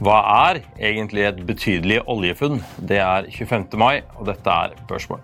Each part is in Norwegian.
Hva er egentlig et betydelig oljefunn? Det er 25. mai, og dette er Børsmål.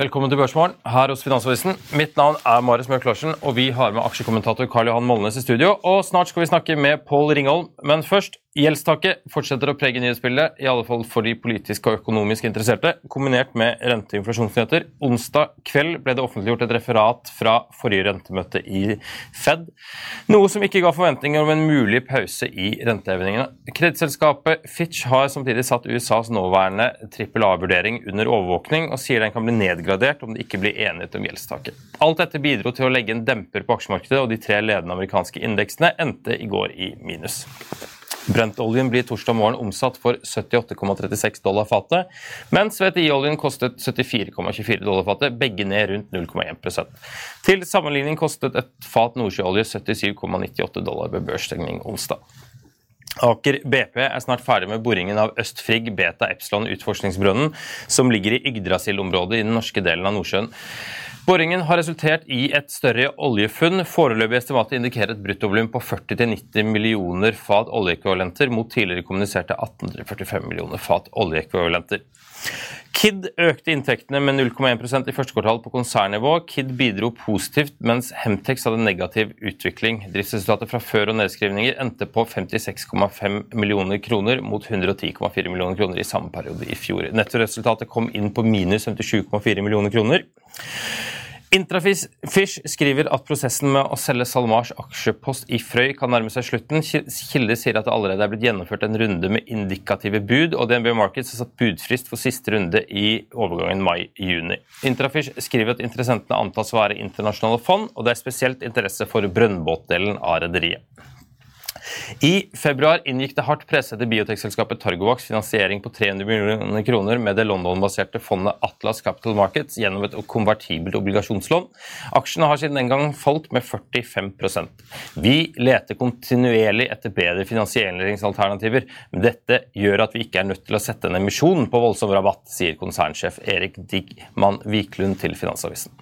Velkommen til Børsmorgen her hos Finansavisen. Mitt navn er Marius Mørk Larsen, og vi har med aksjekommentator Karl Johan Molnes i studio. Og snart skal vi snakke med Pål Ringholm, men først Gjeldstaket fortsetter å prege nyhetsbildet, i alle fall for de politisk og økonomisk interesserte, kombinert med rente- og inflasjonsnyheter. Onsdag kveld ble det offentliggjort et referat fra forrige rentemøte i Fed, noe som ikke ga forventninger om en mulig pause i rentehevingene. Kredittselskapet Fitch har samtidig satt USAs nåværende trippel A-vurdering under overvåkning, og sier den kan bli nedgradert om det ikke blir enighet om gjeldstaket. Alt dette bidro til å legge en demper på aksjemarkedet, og de tre ledende amerikanske indeksene endte i går i minus. Brentoljen blir torsdag morgen omsatt for 78,36 dollar fatet, mens VTI-oljen kostet 74,24 dollar fatet, begge ned rundt 0,1% Til sammenligning kostet et fat nordsjøolje 77,98 dollar ved børsstengning onsdag. Aker BP er snart ferdig med boringen av Østfrigg Beta Epsilon utforskningsbrønnen, som ligger i Yggdrasil-området i den norske delen av Nordsjøen. Boringen har resultert i et større oljefunn. Foreløpig estimatet indikerer et bruttovolum på 40-90 millioner fat oljeekvivalenter, mot tidligere kommuniserte 1845 millioner fat oljeekvivalenter. Kid økte inntektene med 0,1% i første kvartal på konsernnivå. Kid bidro positivt, mens Hemtex hadde negativ utvikling. Driftsresultatet fra før og nedskrivninger endte på 56,5 millioner kroner mot 110,4 millioner kroner i samme periode i fjor. Nettoresultatet kom inn på minus 57,4 millioner kroner. Intrafish skriver at prosessen med å selge SalMars aksjepost i Frøy kan nærme seg slutten. Kilder sier at det allerede er blitt gjennomført en runde med indikative bud, og DNB Markets har satt budfrist for siste runde i overgangen mai-juni. Intrafish skriver at interessentene antas å være internasjonale fond, og det er spesielt interesse for brønnbåtdelen av rederiet. I februar inngikk det hardt pressede biotekselskapet Targovax finansiering på 300 millioner kroner med det London-baserte fondet Atlas Capital Markets gjennom et konvertibelt obligasjonslån. Aksjene har siden den gang falt med 45% Vi leter kontinuerlig etter bedre finansieringsalternativer, men dette gjør at vi ikke er nødt til å sette en emisjon på voldsom rabatt, sier konsernsjef Erik Digman Wiklund til Finansavisen.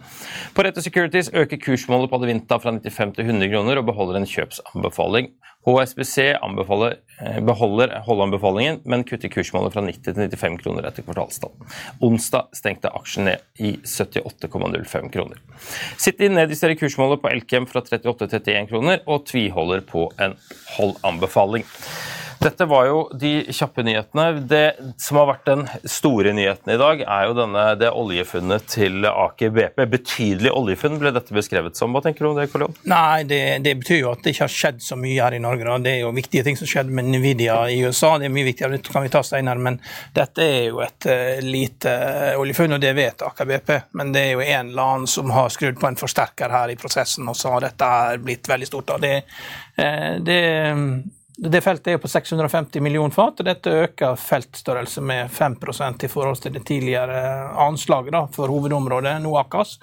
På Rette Securities øker kursmålet på Adevinta fra 95 til 100 kroner og beholder en kjøpsanbefaling. HSBC eh, beholder holdanbefalingen, men kutter kursmålet fra 90 til 95 kroner etter kvartalstallen. Onsdag stengte aksjen ned i 78,05 kroner. City nedjusterer kursmålet på Elkem fra 38 til 31 kroner, og tviholder på en holdanbefaling. Dette var jo de kjappe nyhetene. Det som har vært den store nyheten i dag, er jo denne, det oljefunnet til Aker BP. Betydelig oljefunn ble dette beskrevet som. Hva tenker du om det, Karl Nei, det, det, betyr jo at det ikke har skjedd så mye her i Norge. Da. Det er jo viktige ting som skjedde med Nvidia i USA. Det er mye viktigere, det kan vi ta senere. Men dette er jo et uh, lite oljefunn, og det vet Aker BP. Men det er jo en eller annen som har skrudd på en forsterker her i prosessen, og så har dette blitt veldig stort. Da. Det, uh, det det feltet er på 650 millioner fat, og dette øker feltstørrelse med 5% i forhold til det tidligere anslaget da, for hovedområdet Noakas.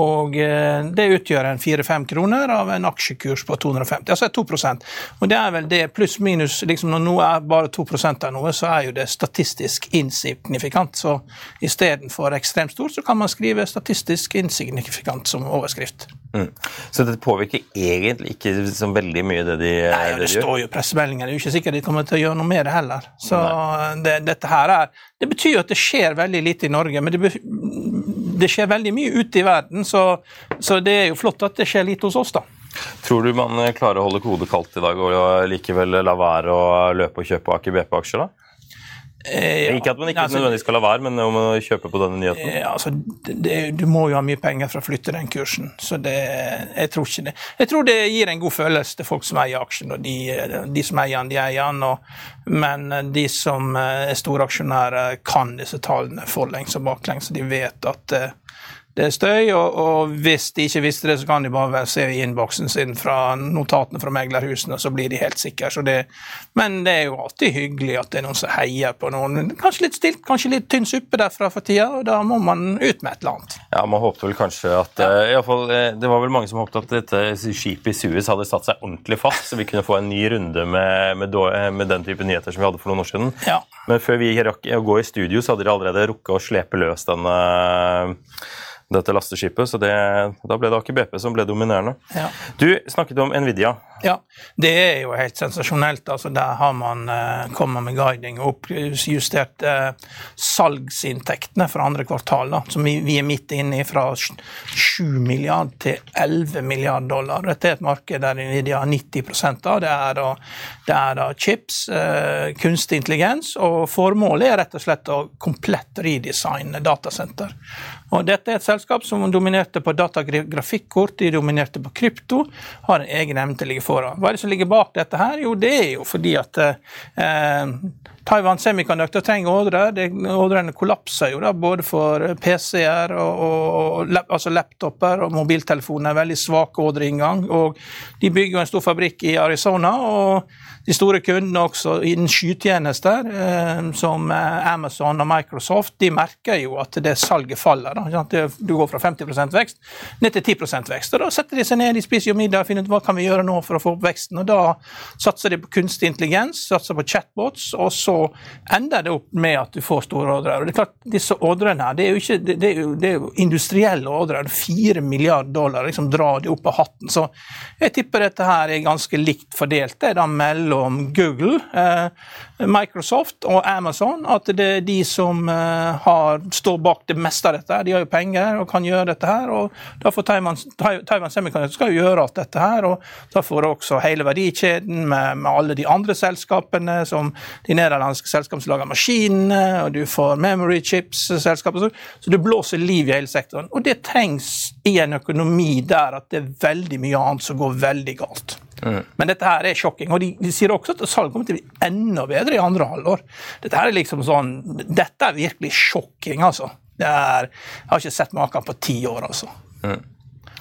Og eh, det utgjør en 4-5 kroner av en aksjekurs på 250, altså 2% Og det er vel det pluss-minus liksom Når noe er bare 2 av noe, så er jo det statistisk insignifikant. Så istedenfor ekstremt stort, så kan man skrive statistisk insignifikant som overskrift. Mm. Så det påvirker egentlig ikke så veldig mye det de, Nei, det, det står jo pressemeldinger. Det er jo ikke sikkert de kommer til å gjøre noe med det heller. Så det, dette her er Det betyr jo at det skjer veldig lite i Norge, men det, det skjer veldig mye ute i verden, så, så, det er jo flott at det skjer litt hos oss, da. Tror du man klarer å holde hodet kaldt i dag og likevel la være å løpe og kjøpe Aker BP-aksjer, da? Eh, ikke at man ikke altså, nødvendigvis skal la være, men om å kjøpe på denne nyheten? Eh, altså, det, du må jo ha mye penger for å flytte den kursen, så det, jeg tror ikke det. Jeg tror det gir en god følelse til folk som eier aksjen, og de, de som eier den, de eier den. Og, men de som er storaksjonærer, kan disse tallene forlengs og baklengs, så de vet at eh, det er støy, og, og, hvis de ikke visste det, så kan de bare se i innboksen sin fra notatene fra meglerhusene, så blir de helt sikre. Det, men det er jo alltid hyggelig at det er noen som heier på noen. Kanskje litt stilt, kanskje litt tynn suppe derfra for tida, og da må man ut med et eller annet. Ja, man håpte vel kanskje at ja. uh, i alle fall, uh, Det var vel mange som håpte at dette skipet i Suez hadde satt seg ordentlig fast, så vi kunne få en ny runde med, med, med den type nyheter som vi hadde for noen år siden. Ja. Men før vi rakk å gå i studio, så hadde de allerede rukket å slepe løs denne uh, dette lasteskipet, så det, da ble det Aker BP som ble dominerende. Ja. Du snakket om Nvidia. Ja, det er jo helt sensasjonelt. altså Der har man eh, kommet med guiding og oppjustert eh, salgsinntektene for andre kvartal, da, som vi, vi, er midt inne i, fra 7 milliard til 11 milliard dollar. Dette er et marked der Nvidia har 90% av. Det er da, det er da chips, eh, kunstig intelligens, og formålet er rett og slett å komplett redesigne datasenter. Og Dette er et selskap som dominerte på datagrafikkort, de dominerte på krypto, har en egen evne til å ligge foran. Hva er det som ligger bak dette her? Jo, det er jo fordi at eh, Taiwan Semiconductor trenger ordre. Ordrene kollapser jo da, både for PC-er og, og, altså laptoper og mobiltelefoner. Veldig svak ordreinngang. Og de bygger jo en stor fabrikk i Arizona. og de store kundene også innen skytjenester, eh, som eh, Amazon og Microsoft, de merker jo at det salget faller. Du går fra 50 vekst ned til 10 vekst. og Da setter de seg ned, de spiser jo middag og finner ut hva kan vi gjøre nå for å få opp veksten. og Da satser de på kunstig intelligens, satser på chatbots, og så ender det opp med at du får store ordrer. Og det er klart, Disse ordrene her, det er jo, ikke, det er jo, det er jo industrielle ordrer. Fire milliarder dollar liksom drar de opp av hatten. Så jeg tipper dette her er ganske likt fordelt. det er da mellom mellom Google, eh, Microsoft og Amazon. At det er de som eh, har, står bak det meste av dette. De har jo penger og kan gjøre dette her. og Da får Taiwan, Taiwan Semiconductor skal jo gjøre alt dette her. og Da får også hele verdikjeden med, med alle de andre selskapene, som de nederlandske selskapene som lager maskinene, og du får memory chips-selskaper. Så det blåser liv i hele sektoren. Og det trengs i en økonomi der at det er veldig mye annet som går veldig galt. Mm. Men dette her er sjokking. Og de, de sier også at salget kommer til å bli enda bedre i andre halvår. Dette her er liksom sånn, dette er virkelig sjokking, altså. Er, jeg har ikke sett maken på ti år, altså. Mm.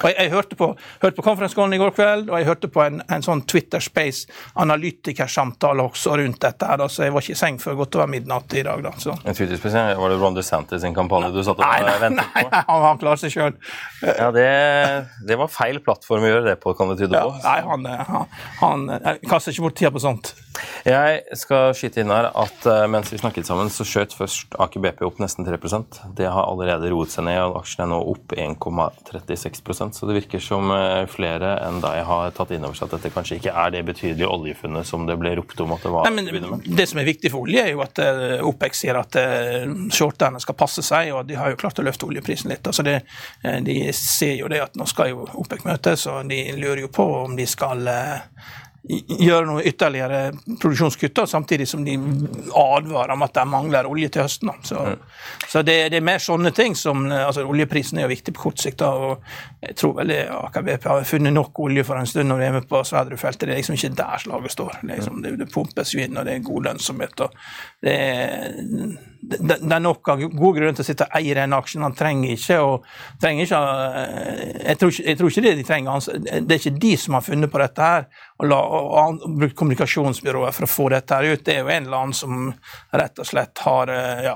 Og jeg, jeg hørte på, hørte på konferansekollen i går kveld, og jeg hørte på en, en sånn Twitter Space analytikersamtale også rundt dette. her, da, Så jeg var ikke i seng før godt over midnatt i dag. da. Så. En Twitter Space, Var det Ron DeSantis sin kampanje du satt og nei, nei, ventet på? Nei, nei, han, han klarer seg sjøl. Ja, det, det, var feil plattform å gjøre det på, kan det tyde på. Ja, nei, han, han, han kaster ikke bort tida på sånt. Jeg skal skyte inn her at uh, mens vi snakket sammen, så skjøt først Aker BP opp nesten 3 Det har allerede roet seg ned, og aksjen er nå opp 1,36% Så det virker som uh, flere enn deg har tatt inn over seg at dette kanskje ikke er det betydelige oljefunnet som det ble ropt om at det var. Nei, men, det som er viktig for olje, er jo at uh, OPEC sier at shorterne skal passe seg, og de har jo klart å løfte oljeprisen litt. Altså det, de ser jo det at nå skal jo OPEC møtes, og de lurer jo på om de skal gjøre noe ytterligere produksjonskutt, samtidig som de advarer om at de mangler olje til høsten. Så, mm. så det, det, er mer sånne ting som altså Oljeprisen er jo viktig på kort sikt. Da, og jeg tror vel Aker BP har funnet nok olje for en stund når vi er med på Sverdrup-feltet. Det er liksom ikke der slaget står. Det, liksom, det, det, pumpes jo inn, og det er god lønnsomhet. og det er, det, er nok av gode grunner til å sitte og eie den aksjen. Han trenger ikke å trenger ikke, jeg, tror ikke, jeg tror ikke det de trenger. Det er ikke de som har funnet på dette her og, la, og, og brukt kommunikasjonsbyrået for å få dette her ut. Det er jo en eller annen som rett og slett har eh, ja,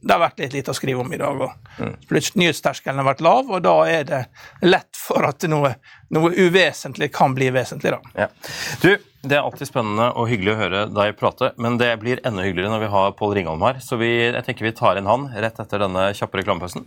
det har vært litt lite å skrive om i dag. og mm. Nyhetsterskelen har vært lav, og da er det lett for at noe, noe uvesentlig kan bli vesentlig. da. Ja. Du, Det er alltid spennende og hyggelig å høre deg prate, men det blir enda hyggeligere når vi har Pål Ringholm her. Så vi, jeg tenker vi tar inn han rett etter denne kjappe reklamepausen.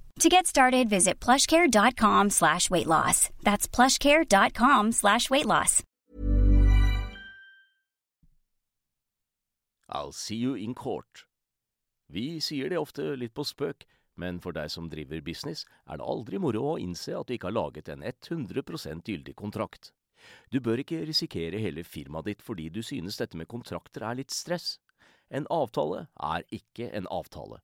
To get started, visit plushcare.com slash weight loss. That's plushcare.com slash weight loss. I'll see you in court. Vi sier det ofte litt på spøk, men for deg som driver business, er det aldri moro å innse at du ikke har laget en 100 gyldig kontrakt. Du bør ikke risikere hele firmaet ditt fordi du synes dette med kontrakter er litt stress. En avtale er ikke en avtale.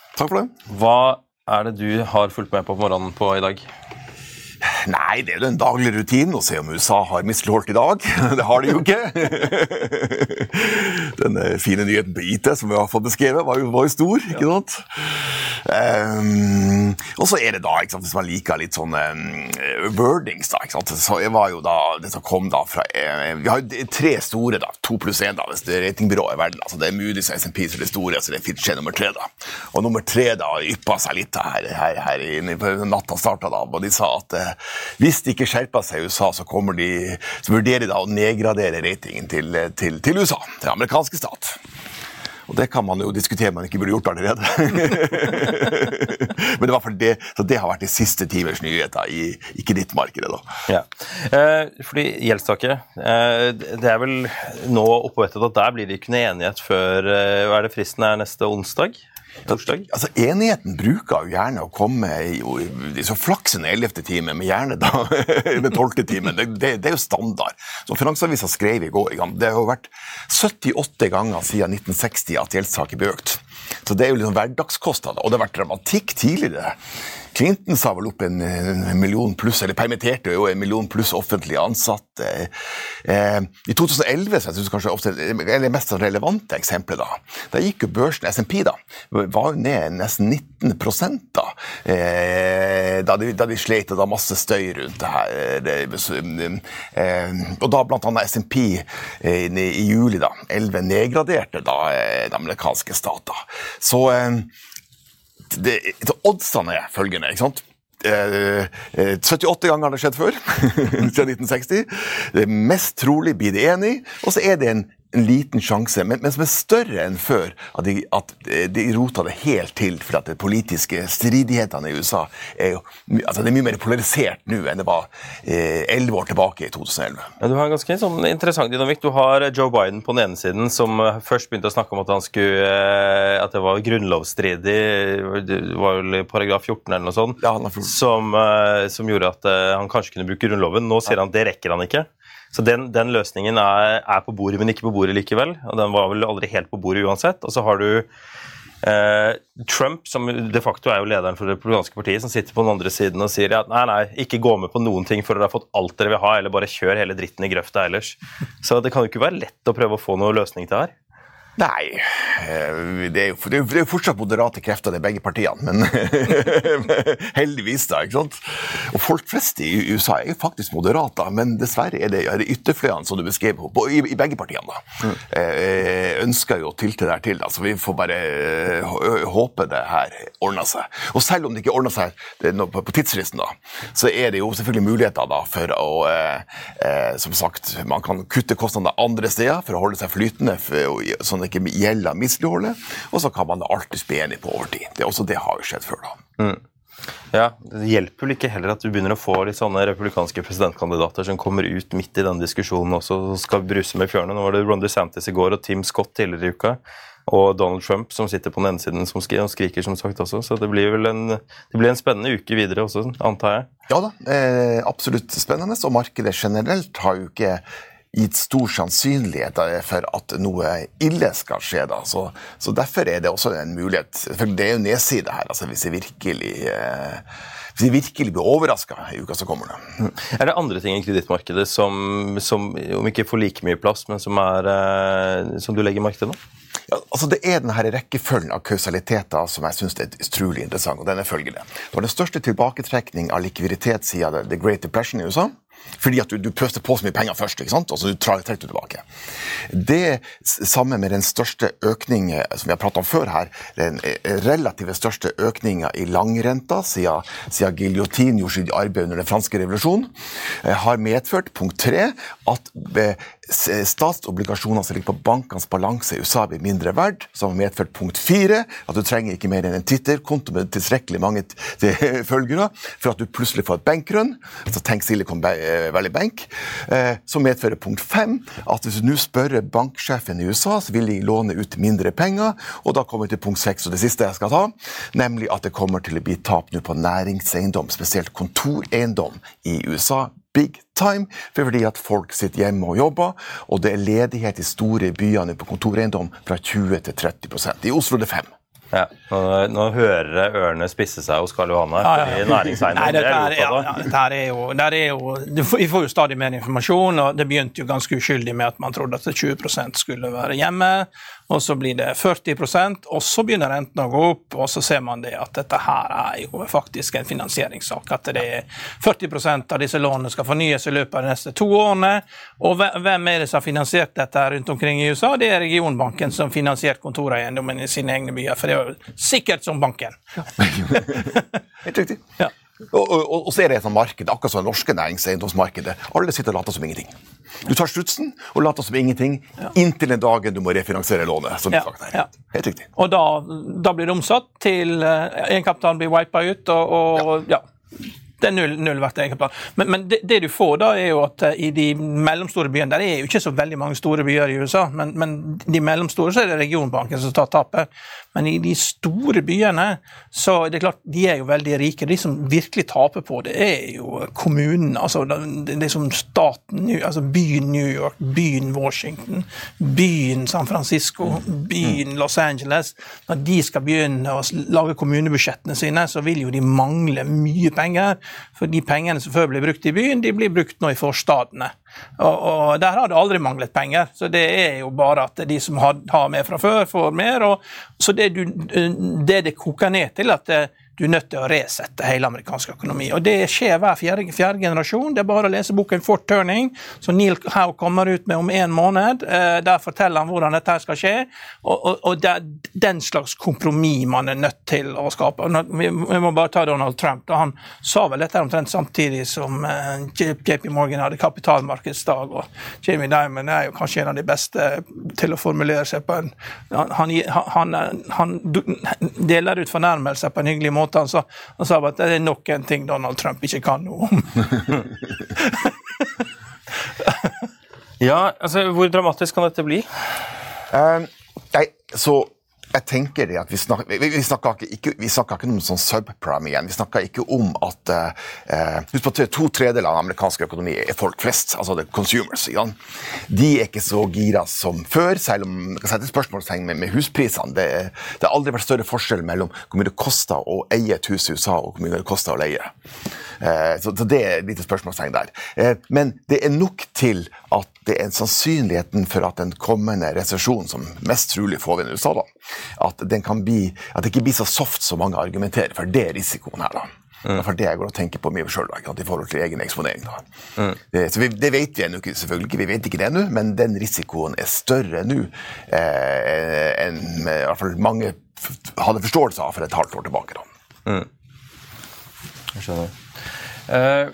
Takk for det. Hva er det du har fulgt med på på morgenen på i dag? Nei, det er jo den daglige rutinen å se om USA har misligholdt i dag. Det har de jo ikke. Den eh, fine nyheten på IT som vi har fått beskrevet, var jo, var jo stor, ikke sant? Um, og så er det da, ikke sant, hvis man liker litt sånne um, wordings, da, ikke sant? så var jo da, det som kom da fra uh, Vi har jo tre store, da, to pluss én, da, hvis det er ratingbyrået i verden. altså Det er Moody's og SMP som er det store, så det er Fitch nummer tre. da. Og nummer tre da yppa seg litt her, her, her inne på natta starta, da, og de sa at uh, hvis de ikke skjerper seg i USA, så, de, så vurderer de da å nedgradere ratingen til, til, til USA, til amerikanske stat. Og det kan man jo diskutere man ikke burde gjort allerede. Men det, var for det, så det har vært de siste timers nyheter i, i kredittmarkedet. Ja. Eh, fordi gjeldstaket eh, Det er vel nå oppvettet at der blir det ikke noe enighet før eh, hva er det fristen er neste onsdag? Torsdag? Altså, Enigheten bruker jo gjerne å komme i, i så flaksen i ellevte time, men gjerne da med tolvte time. Det, det, det, er jo standard. Som Finansavisa skrev i går, det har jo vært 78 ganger siden 1960 at gjeldstaket ble økt. Så det er jo liksom hverdagskostnader. Og det har vært dramatikk tidligere. Clinton sa vel opp en, million pluss, eller permitterte jo en million pluss offentlig ansatte. Eh, I 2011, så jeg synes kanskje ofte, eller det mest relevante eksempelet, da, da gikk jo børsen, SMP, da, var jo ned nesten 19 da, eh, da, de, da de slet og da masse støy rundt det her. Eh, og da annet SMP i juli, da, 11 nedgraderte da, de amerikanske stater. Så eh, det, Oddsene er følgende. ikke sant? Eh, 78 eh, ganger har det skjedd før, siden 1960. Det er mest trolig blir det enig, og så er det en en liten sjanse, men, men, som er større enn før. At de, at de rota det helt til for at de politiske stridighetene i USA er jo altså det er mye mer polarisert nå enn det var eh, elleve eh, år tilbake i 2011. Ja, du har en ganske sånn interessant dynamikk. Du har Joe Biden på den ene siden, som eh, først begynte å snakke om at, han skulle, eh, at det var grunnlovsstridig, det var vel paragraf 14 eller noe sånt, ja, som, som, gjorde at han kanskje kunne bruke Grunnloven. Nå sier han at det rekker han ikke. Så den, den løsningen er, er, på bordet, men ikke på bordet likevel. Og den var vel aldri helt på bordet uansett. Og så har du eh, Trump, som de facto er jo lederen for det republikanske partiet, som sitter på den andre siden og sier at nei, nei, ikke gå med på noen ting før dere har fått alt dere vil ha, eller bare kjør hele dritten i grøfta ellers. Så det kan jo ikke være lett å prøve å få noen løsning til her. Nei eh, det er, jo, det er fortsatt moderate krefter, er begge partiene. Men heldigvis, da. ikke sant? Og folk flest i USA er jo faktisk moderate, men dessverre er det, er det ytterfløyene som du beskrev i, i, begge partiene. da. Mm. Ønsker jo å tilte der til, så vi får bare håpe det her ordner seg. Og selv om det ikke ordner seg på, tidsfristen, da, så er det jo selvfølgelig muligheter da for å eh, Som sagt, man kan kutte kostnader andre steder for å holde seg flytende. For, sånn ikke gjelder misligholdet. Og så kan man alltids bli enig på overtid. Det, også det har jo skjedd før, da. Mm. Ja, Det hjelper vel ikke heller at du begynner å få litt sånne republikanske presidentkandidater som kommer ut midt i den diskusjonen også og skal bruse med fjørene. Nå var det Ron DeSantis i går og Tim Scott tidligere i uka. Og Donald Trump som sitter på den ene siden som skriker, skriker som sagt også. Så det blir vel en, det blir en spennende uke videre også, antar jeg. Ja da, eh, absolutt spennende. Og markedet generelt har jo ikke gitt stor sannsynlighet for at noe ille skal skje. Da. Så, så Derfor er det også en mulighet. For det er jo nedside her, altså hvis jeg virkelig eh, hvis jeg virkelig blir overraska i uka som kommer. Det. Er det andre ting i kredittmarkedet som, som, om ikke får like mye plass, men som, er, eh, som du legger merke til nå? Ja, altså Det er denne rekkefølgen av kausaliteter som jeg syns er utrolig interessant. og den er følgende. Det var den største tilbaketrekning av likviditet siden The Great Depression i USA. Fordi at du, du pøste på så mye penger først, ikke sant? og så trekker du tilbake. Det samme med den største økningen som vi har pratet om før her, den eh, relative største økninga i langrenta siden, siden Giljotin gjorde sitt arbeid under den franske revolusjonen, eh, har medført punkt tre at eh, statsobligasjoner som ligger på bankenes balanse i USA, blir mindre verdt, som har medført punkt fire, at du trenger ikke mer enn en Twitter-konto med tilstrekkelig mange følgere for at du plutselig får et bankrun. Så tenk Silicon Valley Bank. Eh, som medfører punkt fem, at hvis du nå spør banksjefen i USA, så vil de låne ut mindre penger. Og da kommer vi til punkt seks, og det siste jeg skal ta, nemlig at det kommer til å bli tap nå på næringseiendom, spesielt kontoreiendom i USA big time, fordi at folk sitter hjemme og jobber, og det er ledighet i store byene på kontoreiendom fra 20 til 30% I Oslo er det 5 ja, nå, nå, hører jeg ørene spisse seg hos Karl Johanne. Ja, ja. Nei, dette er ja, ja, dette er jo, er jo Vi får jo stadig mer informasjon, og det begynte jo ganske uskyldig med at man trodde at 20% skulle være hjemme og så blir det 40% og så begynner rentene å gå opp, og så ser man det at dette her er jo faktisk en finansieringssak. At det er 40% av disse lånene skal fornyes i løpet av de neste to årene. Og hvem er det som har finansiert dette rundt omkring i USA? Det er regionbanken som finansierte kontoreiendommen i sine egne byer. For det er jo sikkert som banken. Ja. Helt riktig. Ja. Og, og, og, så er det et marked, akkurat som det norske næringseiendomsmarkedet. Alle sitter og later som ingenting. Du tar strutsen og later som ingenting ja. inntil den dagen du må refinansiere lånet. som ja, sagt her. Ja. Helt riktig. Og da, da blir det omsatt til uh, egenkapitalen blir wipa ut, og, og ja. Det er null, null verdt egenkapital. Men, men det, det, du får da, er jo at uh, i de mellomstore byene Der er jo ikke så veldig mange store byer i USA, men, men de mellomstore så er det regionbanken som tar tapet. Men i de store byene så er det klart, de er jo veldig rike. De som virkelig taper på det, er jo kommunene. Altså det som staten, altså byen New York, byen Washington, byen San Francisco, byen Los Angeles. Når de skal begynne å lage kommunebudsjettene sine, så vil jo de mangle mye penger. For de pengene som før ble brukt i byen, de blir brukt nå i forstadene. Og, og, Der har det aldri manglet penger. så Det er jo bare at de som har, har mer fra før, får mer. Og, så det, du, det det koker ned til, at du er nødt til å resette hele amerikansk økonomi. Og Det skjer hver fjerde, fjerde generasjon. Det er bare å lese boken Fort Turning, som Neil Howe kommer ut med om en måned. Eh, der forteller han hvordan dette skal skje. Og, og, og det er den slags kompromiss man er nødt til å skape. Vi må bare ta Donald Trump. Han sa vel dette omtrent samtidig som eh, JP Morgan hadde kapitalmarkedsdag. og Jamie Dimon er jo kanskje en av de beste til å formulere seg på en Han, han, han deler ut fornærmelser på en hyggelig måte måte. Han sa, han sa at det er nok en ting Donald Trump ikke kan noe om. ja, altså hvor dramatisk kan dette bli? Um, nei, så jeg tenker det at Vi snakker, vi, vi snakker ikke, vi snakker ikke om sånn subprime igjen. Vi snakker ikke om at eh, Husk på to tredjedeler av den amerikanske økonomi er folk flest, altså det consumers. Igjen. De er ikke så gira som før, selv om man kan sette spørsmålstegn med, med husprisene. Det, det har aldri vært større forskjell mellom hvor mye det koster å eie et hus i USA og hvor mye det koster å leie. Eh, så, så det er et lite spørsmålstegn der. Eh, men det er nok til at det er sannsynligheten for at den kommende resesjonen, som mest trolig får vi i USA, da, at, den kan bli, at det ikke blir så soft som mange argumenterer for. Det er risikoen her. da. Mm. For det jeg går og tenker på mye sjøl i forhold til egen eksponering. Mm. Det, så vi, det vet vi ennå ikke, selvfølgelig ikke, vi vet ikke det ennå, men den risikoen er større nå eh, enn i hvert fall mange hadde forståelse av for et halvt år tilbake. da. Mm. Jeg skjønner. Uh,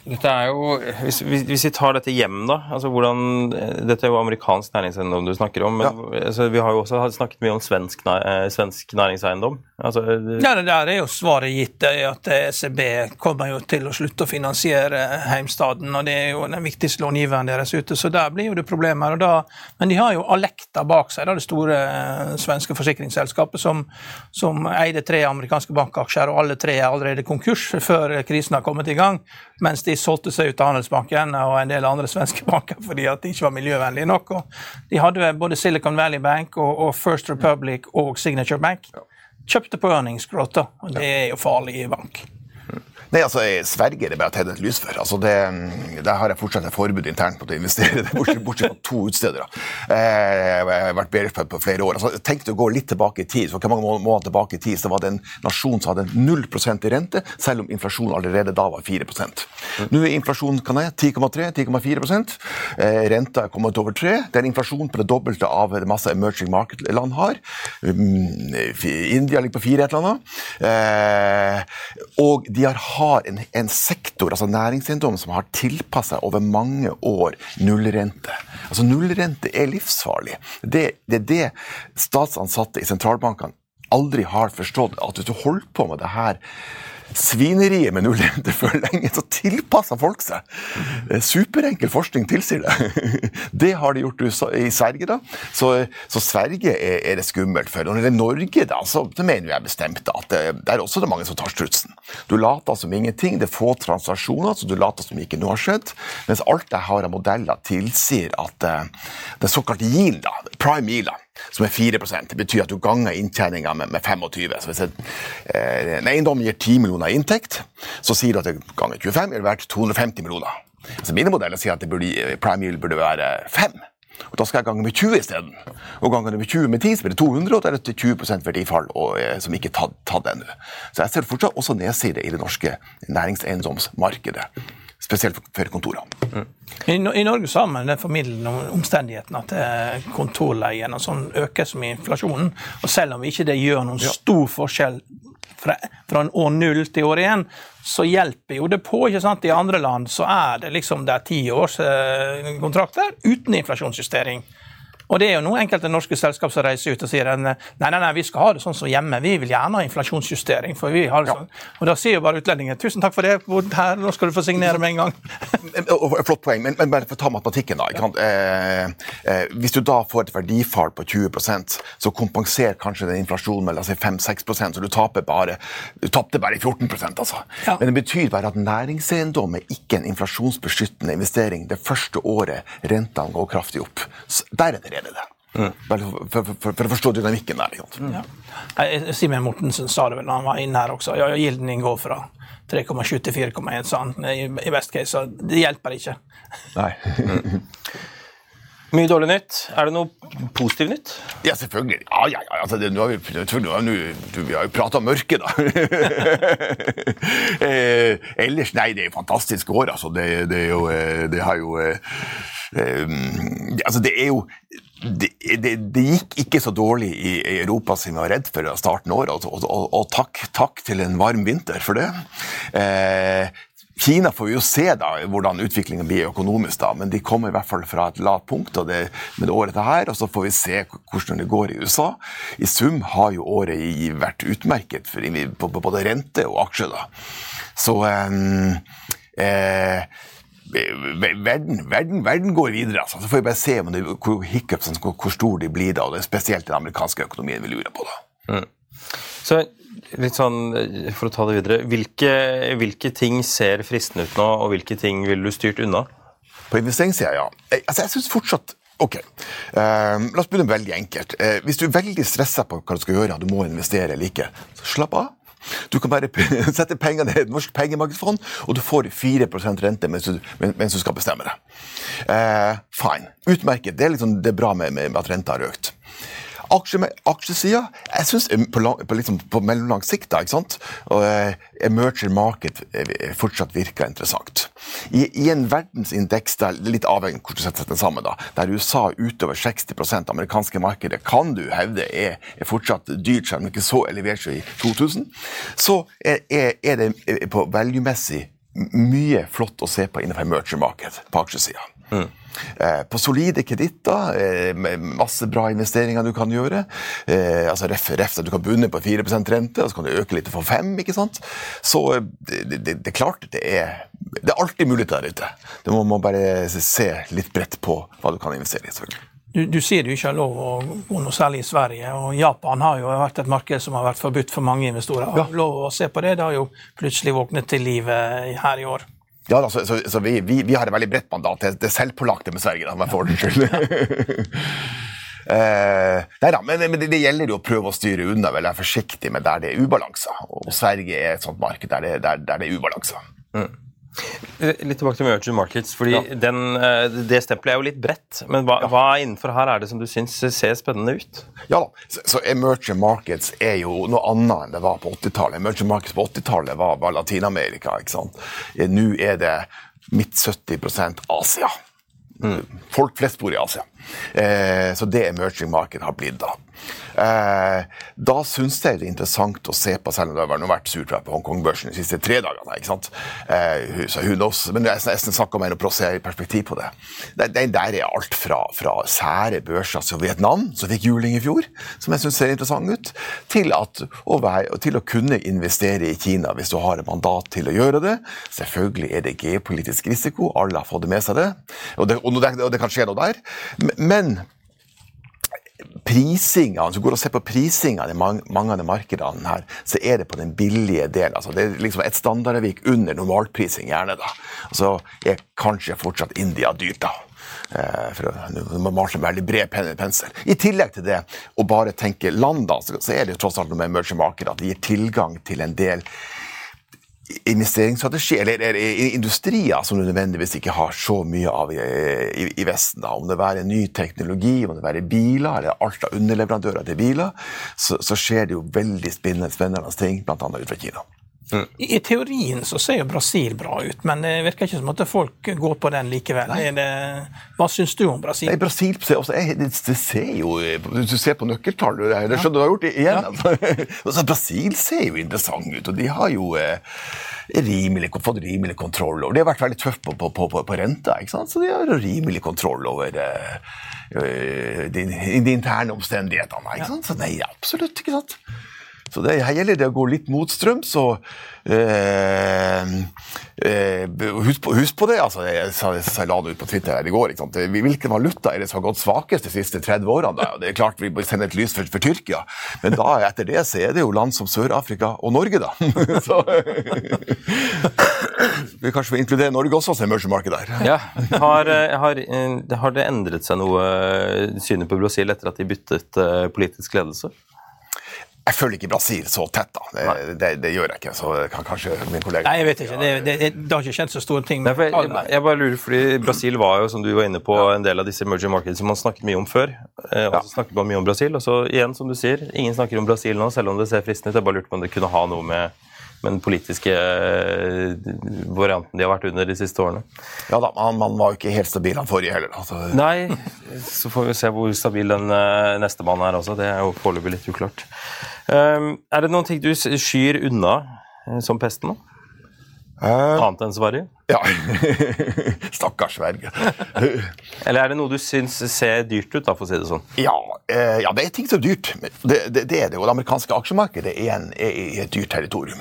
dette er jo, hvis, hvis, vi tar dette hjem, da altså hvordan, Dette er jo amerikansk næringseiendom du snakker om. men ja. altså, Vi har jo også snakket mye om svensk, eh, svensk næringseiendom. Altså, ja, det der er jo svaret gitt. at ECB kommer jo til å slutte å finansiere heimstaden. og Det er jo den viktigste långiveren deres ute, så der blir jo det problemer. Da, men de har jo Alekta bak seg, da, det store eh, svenske forsikringsselskapet som, som eide tre amerikanske bankaksjer, og alle tre er allerede konkurs før krisen har kommet i gang. mens de solgte seg ut av Handelsbanken og en del andre svenske banker fordi at de ikke var miljøvennlige nok. Og de hadde både Silicon Valley Bank og, og First Republic og Signature Bank. Kjøpte på earnings growth, og det er jo farlig i bank. Nei, altså, Sverige er det bare å tenne et lys for. Altså, det, der har jeg fortsatt et forbud internt på å investere, bortsett, bortsett fra to utstedere. Eh, jeg har vært bedre på flere år. Altså, Tenk deg å gå litt tilbake i tid. For hvor mange måneder tilbake i tid så var det en nasjon som hadde 0 i rente, selv om inflasjonen allerede da var 4% Nå er inflasjonen 10,3-10,4 eh, Renta er kommet over 3 Det er en inflasjon på det dobbelte av det masse emerging market-land har. Um, India ligger på 4 et eller annet. Eh, og de har har en, en sektor, altså næringseiendom, som har tilpassa over mange år nullrente. Altså Nullrente er livsfarlig. Det, det er det statsansatte i sentralbankene aldri har forstått. At hvis du holder på med det her svineriet med nullrente for lenge, så tilpasser folk seg. Superenkel forskning tilsier det. Det har de gjort i Sverige, da. Så, så Sverige er, er, det skummelt for. Og når det er Norge, da, så, så mener jeg bestemt at det, det er også det mange som tar strutsen. Du later som ingenting, det er få transaksjoner, så du later som ikke noe har skjedd. Mens alt jeg har av modeller, tilsier at uh, det såkalte yield, da, prime yield, som er 4 Det betyr at du ganger inntjeninga med, med, 25. Så hvis eh, en eiendom gir 10 millioner i inntekt, så sier du at det ganger 25 er verdt 250 millioner. Altså mine modeller sier at eh, prime yield burde være 5. Og Da skal jeg gange med 20 isteden. Og ganger du med 20 med 10, så blir det 200, og da er det 20% verdifall og, eh, som ikke er tatt, tatt ennå. Så jeg ser fortsatt også nedside i det norske næringseiendomsmarkedet spesielt for kontorene. Mm. I, I, Norge så har man den formidlende omstendigheten at eh, kontorleien og sånn øker som i inflasjonen. Og selv om ikke det gjør noen ja. stor forskjell fra, fra en år null til år én, så hjelper jo det på. ikke sant? I andre land så er det liksom det er ti års eh, kontrakter uten inflasjonsjustering. Og det er jo noen enkelte norske selskap som reiser ut og sier nei, nei, nei, vi skal ha det sånn som hjemme. Vi vil gjerne ha inflasjonsjustering. for vi har det sånn. Og da sier jo bare utlendingen tusen takk for det, her, nå skal du få signere med en gang. Flott poeng, men, men bare for å ta matematikken, da. Eh, eh, hvis du da får et verdifall på 20% så kompenserer kanskje den inflasjonen med la oss si 5-6% så du taper bare du tapte bare 14 altså. Ja. Men det betyr bare at næringseiendom er ikke en inflasjonsbeskyttende investering det første året rentene går kraftig opp. Der er det er det det. Mm. For, for, for, for, å forstå dynamikken der. Mm. Ja. Simen Mortensen sa det vel da han var inne her også. Ja, Gilden går fra 3,7 til 4,1, sa han i, i best case. Så det hjelper ikke. Nei. Mye dårlig nytt. Er det noe positivt nytt? Ja, selvfølgelig. Ja, ja, ja. Altså, det, nå har vi, nå, vi har jo prata om mørket, da. eh, ellers, nei, det er jo fantastisk år, altså. Det, det, er jo eh, Det har jo eh, eh, Altså, det er jo det, det, gikk ikke så dårlig i, Europa som vi var redd for å starte året, og, og, og takk, takk, til en varm vinter for det. Eh, Kina får vi jo se da, hvordan utviklingen blir økonomisk, da, men de kommer i hvert fall fra et lavt punkt og det, med det året her, og så får vi se hvordan det går i USA. I sum har jo året vært utmerket for, både rente og aksjer. Så eh, eh, verden, verden, verden, går videre. Altså. Så får vi bare se det, hvor, hiccupsene, hvor, hvor stor de blir da, og det er spesielt den amerikanske økonomien vi lurer på. da. Mm. Så litt sånn, For å ta det videre, hvilke, hvilke, ting ser fristende ut nå, og hvilke ting vil du styrt unna? På investeringssida, ja. Jeg, altså, jeg synes fortsatt Ok, uh, La oss begynne veldig enkelt. Uh, hvis du er veldig stressa på hva du skal gjøre, du må investere eller ikke, så slapp av. Du kan bare sette pengene i et norsk pengemarkedsfond, og du får 4% rente mens du, mens du skal bestemme det. Eh, fine. Utmerket. Det er, liksom, det er bra med, med at renta har økt. Aksje, aksjesida Jeg syns på, på, liksom, på, mellomlang sikt da, ikke sant? Og, eh, emerger market uh, fortsatt virker interessant. I, I, en verdensindeks der, litt avhengig hvordan du setter den sammen, da, der USA utover 60 av amerikanske markedet kan du hevde er, er fortsatt dyrt, selv om ikke så elevert i 2000, så er, er, er det på value-messig mye flott å se på innenfor merger market på aksjesida. Mm. Eh, på solide kreditter, eh, med masse bra investeringer du kan gjøre. Eh, altså ref, ref Du kan bunne på 4 rente, og så kan du øke litt for 5 ikke sant? Så det, det, det, er klart det er, det er alltid muligheter der ute. Du må må, bare se litt bredt på hva du kan investere i. selvfølgelig. Du, du, sier du ikke har lov å gå noe særlig i Sverige, og Japan har jo vært et marked som har vært forbudt for mange investorer. Har du lov å se på det? Det har jo plutselig våknet til live her i år. Ja, så, så, så vi, vi, vi, har et veldig bredt mandat. Det, det selvpålagte med Sverige, da, med ordens skyld. Eh, nei da, men, men det, det, gjelder jo å prøve å styre unna, være forsiktig med der det er ubalanser. Og Sverige er et sånt marked der det, der, der det er ubalanser. Mm. Eh, litt tilbake til emerging markets. fordi ja. den, eh, Det stempelet er jo litt bredt. Men hva, ja. hva, innenfor her er det som du syns ser spennende ut? Ja da, så, så emerging markets er jo noe annet enn det var på 80-tallet. Emerging markets på 80-tallet var, var Latin-Amerika. ikke sant? Eh, nå er det midt 70% Asia. Mm. Folk flest bor i Asia. Eh, så det emerging market har blitt da. Eh, da syns jeg det er interessant å se på, selv om det har vært surt på Hongkong-børsen de siste tre dagene. ikke sant? Eh, så hun også, Men jeg nesten mer om se perspektiv på det. Den der er alt fra, fra sære børser som Vietnam, som fikk juling i fjor, som jeg syns ser interessant ut, til, at, å være, til å kunne investere i Kina hvis du har et mandat til å gjøre det. Selvfølgelig er det geopolitisk risiko, alle har fått det med seg det, og det, og det, og det kan skje noe der. Men prisinga, hvis du går og ser på prisinga i mange, av de markedene her, så er det på den billige delen. Altså, det er liksom et standardavvik under normalprising, gjerne. da. Og så er kanskje fortsatt India dyrt, da. Eh, for å male en veldig bred pensel. I tillegg til det, å bare tenke land, da, så er det jo tross alt noe med emerging market at det gir tilgang til en del investeringsstrategi, eller, eller, industrier som du nødvendigvis ikke har så mye av i, i, i Vesten. Da. Om det være ny teknologi, om det være biler, eller alt av underleverandører til biler, så, så skjer det jo veldig spennende, spennende ting, bl.a. ut fra Kina. I, I teorien så ser jo Brasil bra ut, men det virker ikke som at folk går på den likevel. Det, hva syns du om Brasil? Nei, Brasil også, jeg, det, ser jo du ser på nøkkeltall Det skjønner du har gjort det igjen. Ja. altså, Brasil ser jo interessant ut, og de har jo eh, rimelig, fått rimelig kontroll over De har vært veldig tøffe på, på, på, på, renta, ikke sant? så de har rimelig kontroll over eh, eh de, de, interne omstendighetene. Ikke sant? Så nei, absolutt. ikke sant? Så det, her gjelder det å gå litt motstrøms. og eh, eh, husk, på, husk, på, det. altså, Jeg, jeg, jeg la det ut på Twitter her i går. ikke sant? Hvilken valuta er det som har gått svakest de siste 30 årene? Da? Det er klart Vi sender et lys for, for, Tyrkia, men da etter det så er det jo land som Sør-Afrika og Norge, da. så Vi kanskje vil inkludere Norge også som emerging market der. ja, har, eh, har, eh, har, det endret seg noe synet på Brasil etter at de byttet politisk ledelse? Jeg følger ikke Brasil så tett, da. Det, det, det, gjør jeg ikke. Så kan kanskje min kollega Nei, jeg vet ikke. Det, det, det har ikke skjedd så store ting. Nei, jeg, jeg, jeg, bare lurer, fordi Brasil var jo, som du var inne på, en del av disse emerging markets som man snakket mye om før. Eh, og så ja. snakket man mye om Brasil. Og så igjen, som du sier, ingen snakker om Brasil nå, selv om det ser fristende ut. Jeg bare lurte på om det kunne ha noe med den politiske eh, varianten de har vært under de siste årene. Ja da, man, man var jo ikke helt stabil han forrige heller. Altså. Nei, så får vi se hvor stabil den uh, neste mannen er også. Det er jo foreløpig litt uklart. Um, er det noen ting du skyr unna uh, som pesten? da? Uh, Annet enn Sverige? Ja. Stakkars Sverige. Eller er det noe du syns ser dyrt ut, da, for å si det sånn? Ja, uh, ja det er ting som er dyrt. Det, det, det er det. Og det amerikanske aksjemarkedet er, en, er i et dyrt territorium.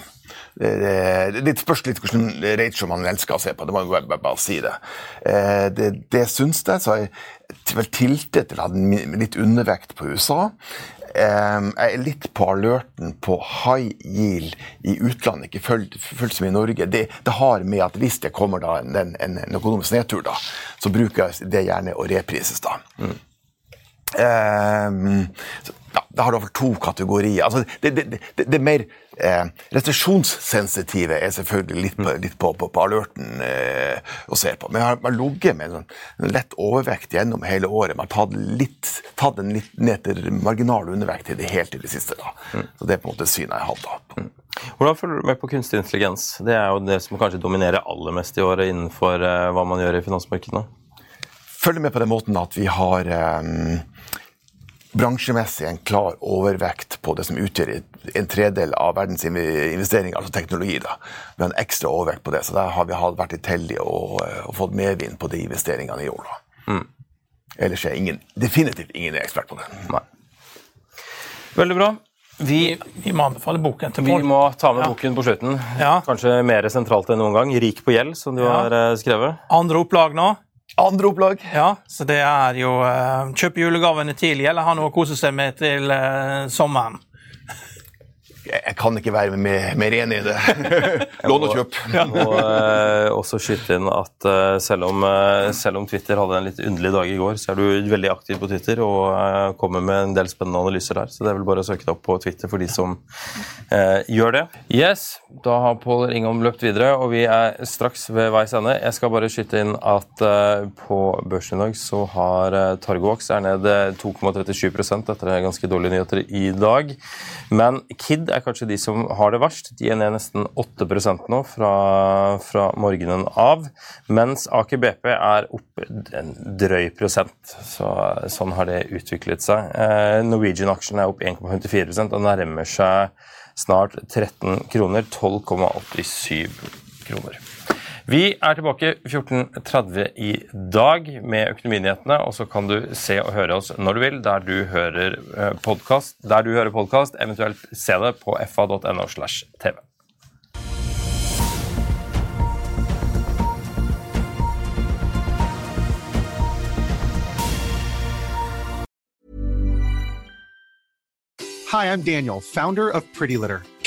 Det, det spørs litt hvordan ratio man elsker å se på, det må jeg bare, bare si det. Eh, det, det syns jeg, så jeg vel tiltet til å ha litt undervekt på USA. Jeg er litt på alerten på high yield i utlandet, ikke fullt, fullt som i Norge. Det, det, har med at hvis det kommer da en, en, en økonomisk nedtur, da, så bruker jeg det gjerne å reprises. da. Mm. Eh, ja, da har du iallfall to kategorier. Altså, det, det, det, det mer eh, restriksjonssensitive er selvfølgelig litt på, litt på, på, på alerten eh, å se på. Men jeg har ligget med en, en, lett overvekt gjennom hele året. Man har tatt, litt, tatt en litt ned til marginal undervekt til det helt til det siste. da. Mm. Så Det er på en måte synet jeg da. Mm. Hvordan følger du med på kunstig intelligens? Det er jo det som kanskje dominerer aller mest i året innenfor eh, hva man gjør i finansmarkedene. Følger med på den måten at vi har um, bransjemessig en klar overvekt på det som utgjør en tredel av verdens investeringer, altså teknologi. da. Vi har en ekstra overvekt på det, så der har vi vært litt heldige og, og, fått medvind på de investeringene i år. da. Mm. Ellers er ingen, definitivt ingen ekspert på det. Nei. Veldig bra. Vi, vi, må anbefale boken til Vi må ta med ja. boken på slutten. Ja. Kanskje mer sentralt enn noen gang. 'Rik på gjeld', som du ja. har eh, skrevet. Andre opplag nå. Andre opplag. Ja, så det er jo uh, Kjøp julegavene tidlig, eller ha noe å kose seg med til uh, sommeren jeg kan ikke være mer, mer enig i det. Lån og kjøp. Jeg må eh, også skyte inn at eh, selv, om, eh, selv, om, Twitter hadde en litt underlig dag i går, så er du veldig aktiv på Twitter og eh, kommer med en del spennende analyser der. Så det er vel bare å søke deg opp på Twitter for de som eh, gjør det. Yes, da har Pål Ringholm løpt videre, og vi er straks ved veis ende. Jeg skal bare skyte inn at eh, på børsen i dag så har Targovax er ned 2,37% etter ganske dårlige nyheter i dag. Men Kid er kanskje de som har det verst. De er ned nesten 8 nå fra, fra, morgenen av. Mens Aker BP er opp en drøy prosent. Så, sånn har det utviklet seg. Eh, Norwegian-aksjen er opp 1,54 og nærmer seg snart 13 kroner. 12,87 kroner. Vi er tilbake 14.30 i dag med Økonominyhetene, og så kan du se og høre oss når du vil, der du hører eh, podkast, eventuelt se det på fa.no slash tv. Hi, I'm Daniel.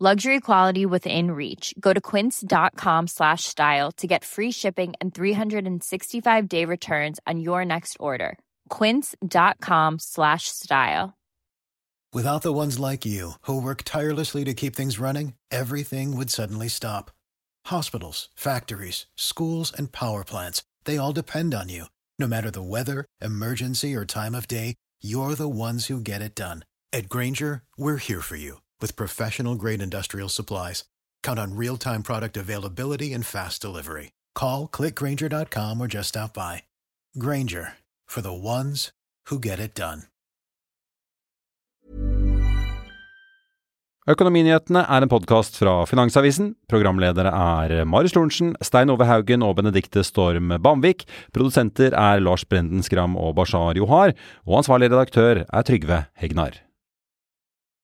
Luxury quality within reach. Go to quince.com slash style to get free shipping and 365 day returns on your next order. Quince.com slash style. Without the ones like you who work tirelessly to keep things running, everything would suddenly stop. Hospitals, factories, schools, and power plants, they all depend on you. No matter the weather, emergency, or time of day, you're the ones who get it done. At Granger, we're here for you with professional grade industrial supplies. Count on real time product availability and fast delivery. Call clickgranger.com or just stop by. Granger for the ones who get it done. Økonominyhetene er en podkast fra Finansavisen. Programledere er Marius Lorentzen, Stein Ove Haugen og Benedikte Storm Bamvik. Produsenter er Lars Brenden Skram og Bashar Johar. Og ansvarlig redaktør er Trygve Hegnar.